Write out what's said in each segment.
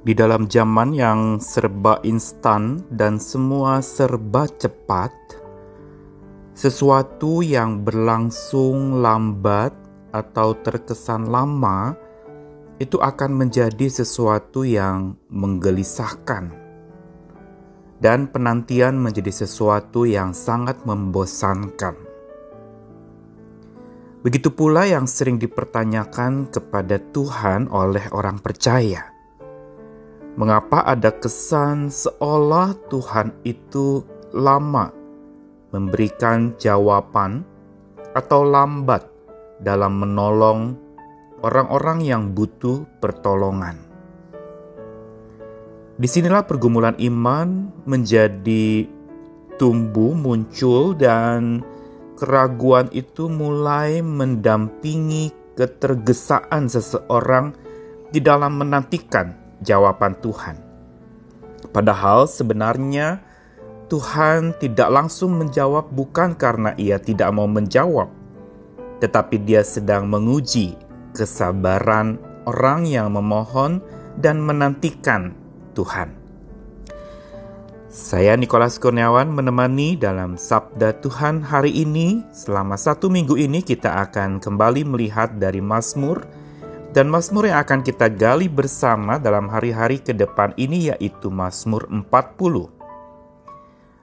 Di dalam zaman yang serba instan dan semua serba cepat, sesuatu yang berlangsung lambat atau terkesan lama itu akan menjadi sesuatu yang menggelisahkan, dan penantian menjadi sesuatu yang sangat membosankan. Begitu pula yang sering dipertanyakan kepada Tuhan oleh orang percaya Mengapa ada kesan seolah Tuhan itu lama memberikan jawaban atau lambat dalam menolong orang-orang yang butuh pertolongan? Di sinilah pergumulan iman menjadi tumbuh muncul dan keraguan itu mulai mendampingi ketergesaan seseorang di dalam menantikan jawaban Tuhan. Padahal sebenarnya Tuhan tidak langsung menjawab bukan karena ia tidak mau menjawab, tetapi dia sedang menguji kesabaran orang yang memohon dan menantikan Tuhan. Saya Nikolas Kurniawan menemani dalam Sabda Tuhan hari ini. Selama satu minggu ini kita akan kembali melihat dari Mazmur dan Mazmur yang akan kita gali bersama dalam hari-hari ke depan ini yaitu Mazmur 40.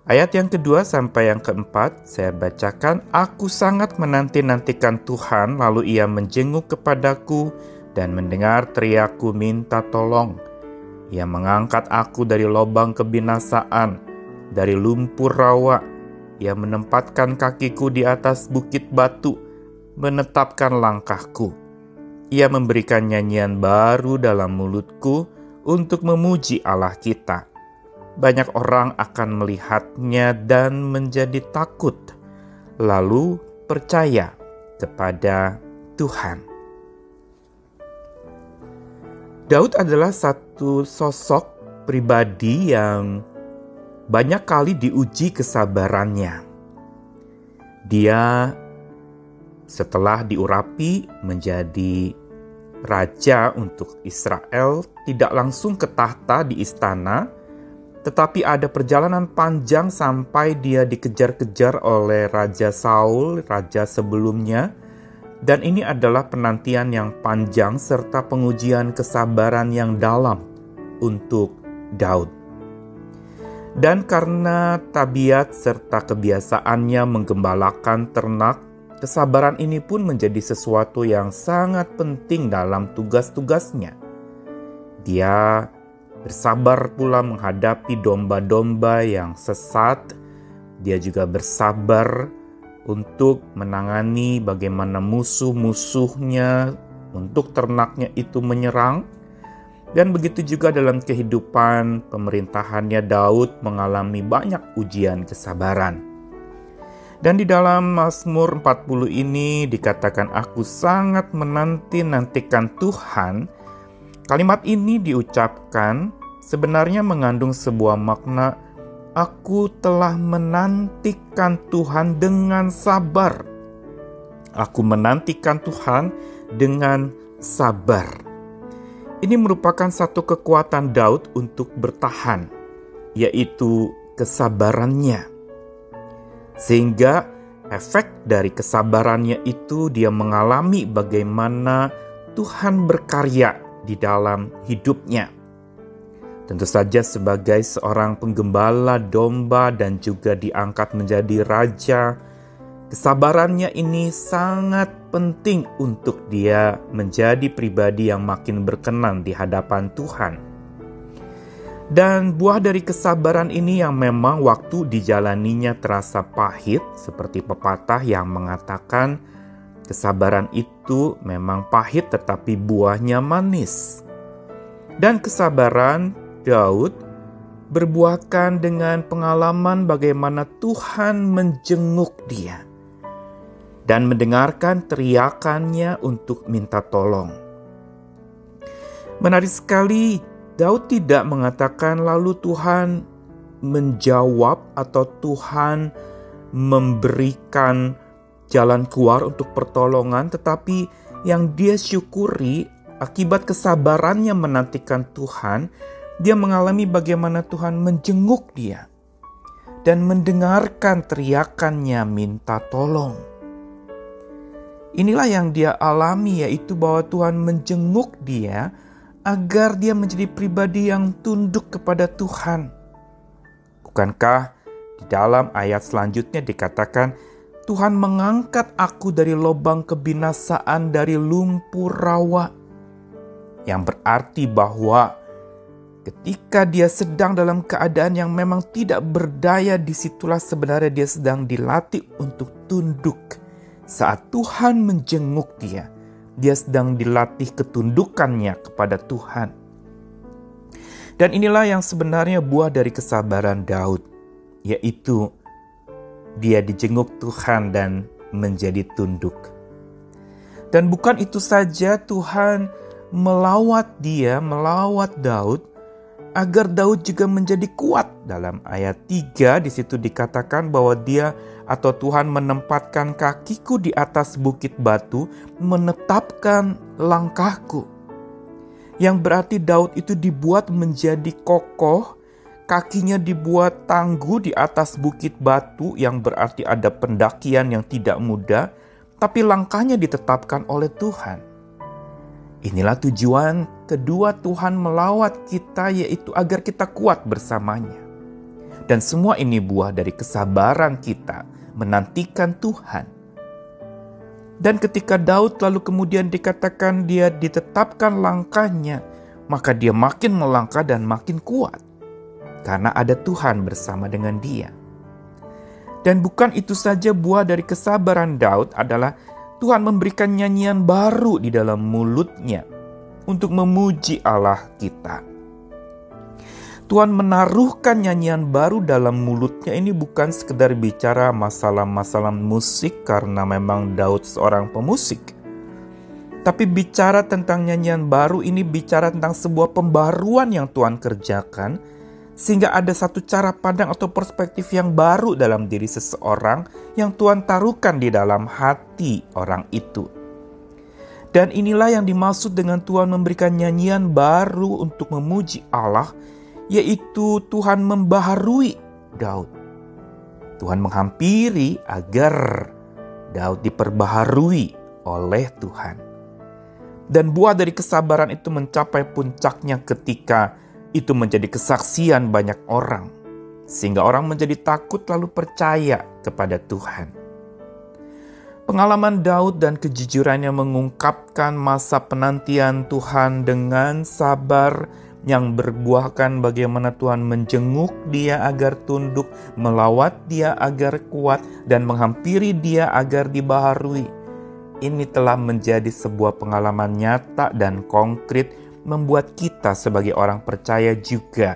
Ayat yang kedua sampai yang keempat saya bacakan, Aku sangat menanti-nantikan Tuhan, lalu ia menjenguk kepadaku dan mendengar teriakku minta tolong. Ia mengangkat aku dari lubang kebinasaan, dari lumpur rawa. Ia menempatkan kakiku di atas bukit batu, menetapkan langkahku ia memberikan nyanyian baru dalam mulutku untuk memuji Allah kita. Banyak orang akan melihatnya dan menjadi takut, lalu percaya kepada Tuhan. Daud adalah satu sosok pribadi yang banyak kali diuji kesabarannya. Dia setelah diurapi menjadi raja untuk Israel, tidak langsung ke tahta di istana, tetapi ada perjalanan panjang sampai dia dikejar-kejar oleh Raja Saul, raja sebelumnya, dan ini adalah penantian yang panjang serta pengujian kesabaran yang dalam untuk Daud. Dan karena tabiat serta kebiasaannya menggembalakan ternak Kesabaran ini pun menjadi sesuatu yang sangat penting dalam tugas-tugasnya. Dia bersabar pula menghadapi domba-domba yang sesat. Dia juga bersabar untuk menangani bagaimana musuh-musuhnya untuk ternaknya itu menyerang. Dan begitu juga dalam kehidupan pemerintahannya Daud mengalami banyak ujian kesabaran. Dan di dalam Mazmur 40 ini dikatakan aku sangat menanti-nantikan Tuhan. Kalimat ini diucapkan sebenarnya mengandung sebuah makna aku telah menantikan Tuhan dengan sabar. Aku menantikan Tuhan dengan sabar. Ini merupakan satu kekuatan Daud untuk bertahan, yaitu kesabarannya. Sehingga efek dari kesabarannya itu dia mengalami bagaimana Tuhan berkarya di dalam hidupnya. Tentu saja sebagai seorang penggembala domba dan juga diangkat menjadi raja, kesabarannya ini sangat penting untuk dia menjadi pribadi yang makin berkenan di hadapan Tuhan. Dan buah dari kesabaran ini yang memang waktu dijalaninya terasa pahit, seperti pepatah yang mengatakan kesabaran itu memang pahit tetapi buahnya manis. Dan kesabaran Daud berbuahkan dengan pengalaman bagaimana Tuhan menjenguk dia dan mendengarkan teriakannya untuk minta tolong. Menarik sekali Daud tidak mengatakan lalu Tuhan menjawab atau Tuhan memberikan jalan keluar untuk pertolongan, tetapi yang dia syukuri akibat kesabarannya menantikan Tuhan, dia mengalami bagaimana Tuhan menjenguk dia dan mendengarkan teriakannya minta tolong. Inilah yang dia alami yaitu bahwa Tuhan menjenguk dia agar dia menjadi pribadi yang tunduk kepada Tuhan. Bukankah di dalam ayat selanjutnya dikatakan Tuhan mengangkat aku dari lubang kebinasaan dari lumpur rawa. Yang berarti bahwa ketika dia sedang dalam keadaan yang memang tidak berdaya, di situlah sebenarnya dia sedang dilatih untuk tunduk. Saat Tuhan menjenguk dia, dia sedang dilatih ketundukannya kepada Tuhan. Dan inilah yang sebenarnya buah dari kesabaran Daud, yaitu dia dijenguk Tuhan dan menjadi tunduk. Dan bukan itu saja, Tuhan melawat dia, melawat Daud, agar Daud juga menjadi kuat. Dalam ayat 3 di situ dikatakan bahwa dia atau Tuhan menempatkan kakiku di atas bukit batu, menetapkan langkahku. Yang berarti Daud itu dibuat menjadi kokoh, kakinya dibuat tangguh di atas bukit batu yang berarti ada pendakian yang tidak mudah, tapi langkahnya ditetapkan oleh Tuhan. Inilah tujuan kedua Tuhan melawat kita yaitu agar kita kuat bersamanya. Dan semua ini buah dari kesabaran kita menantikan Tuhan. Dan ketika Daud lalu kemudian dikatakan dia ditetapkan langkahnya, maka dia makin melangkah dan makin kuat. Karena ada Tuhan bersama dengan dia. Dan bukan itu saja buah dari kesabaran Daud adalah Tuhan memberikan nyanyian baru di dalam mulutnya untuk memuji Allah kita. Tuhan menaruhkan nyanyian baru dalam mulutnya ini bukan sekedar bicara masalah-masalah musik karena memang Daud seorang pemusik. Tapi bicara tentang nyanyian baru ini bicara tentang sebuah pembaruan yang Tuhan kerjakan sehingga ada satu cara pandang atau perspektif yang baru dalam diri seseorang yang Tuhan taruhkan di dalam hati orang itu. Dan inilah yang dimaksud dengan Tuhan memberikan nyanyian baru untuk memuji Allah, yaitu Tuhan membaharui Daud. Tuhan menghampiri agar Daud diperbaharui oleh Tuhan. Dan buah dari kesabaran itu mencapai puncaknya ketika itu menjadi kesaksian banyak orang, sehingga orang menjadi takut lalu percaya kepada Tuhan. Pengalaman Daud dan kejujurannya mengungkapkan masa penantian Tuhan dengan sabar yang berbuahkan bagaimana Tuhan menjenguk dia agar tunduk, melawat dia agar kuat, dan menghampiri dia agar dibaharui. Ini telah menjadi sebuah pengalaman nyata dan konkret membuat kita sebagai orang percaya juga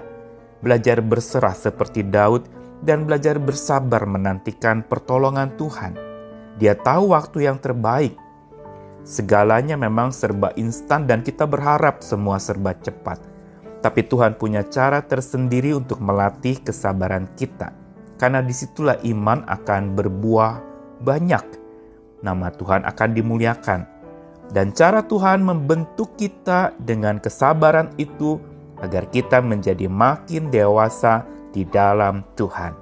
belajar berserah seperti Daud dan belajar bersabar menantikan pertolongan Tuhan. Dia tahu waktu yang terbaik. Segalanya memang serba instan dan kita berharap semua serba cepat. Tapi Tuhan punya cara tersendiri untuk melatih kesabaran kita. Karena di situlah iman akan berbuah banyak. Nama Tuhan akan dimuliakan dan cara Tuhan membentuk kita dengan kesabaran itu agar kita menjadi makin dewasa di dalam Tuhan.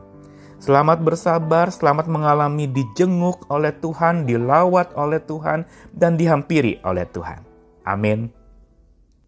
Selamat bersabar, selamat mengalami dijenguk oleh Tuhan, dilawat oleh Tuhan, dan dihampiri oleh Tuhan. Amin.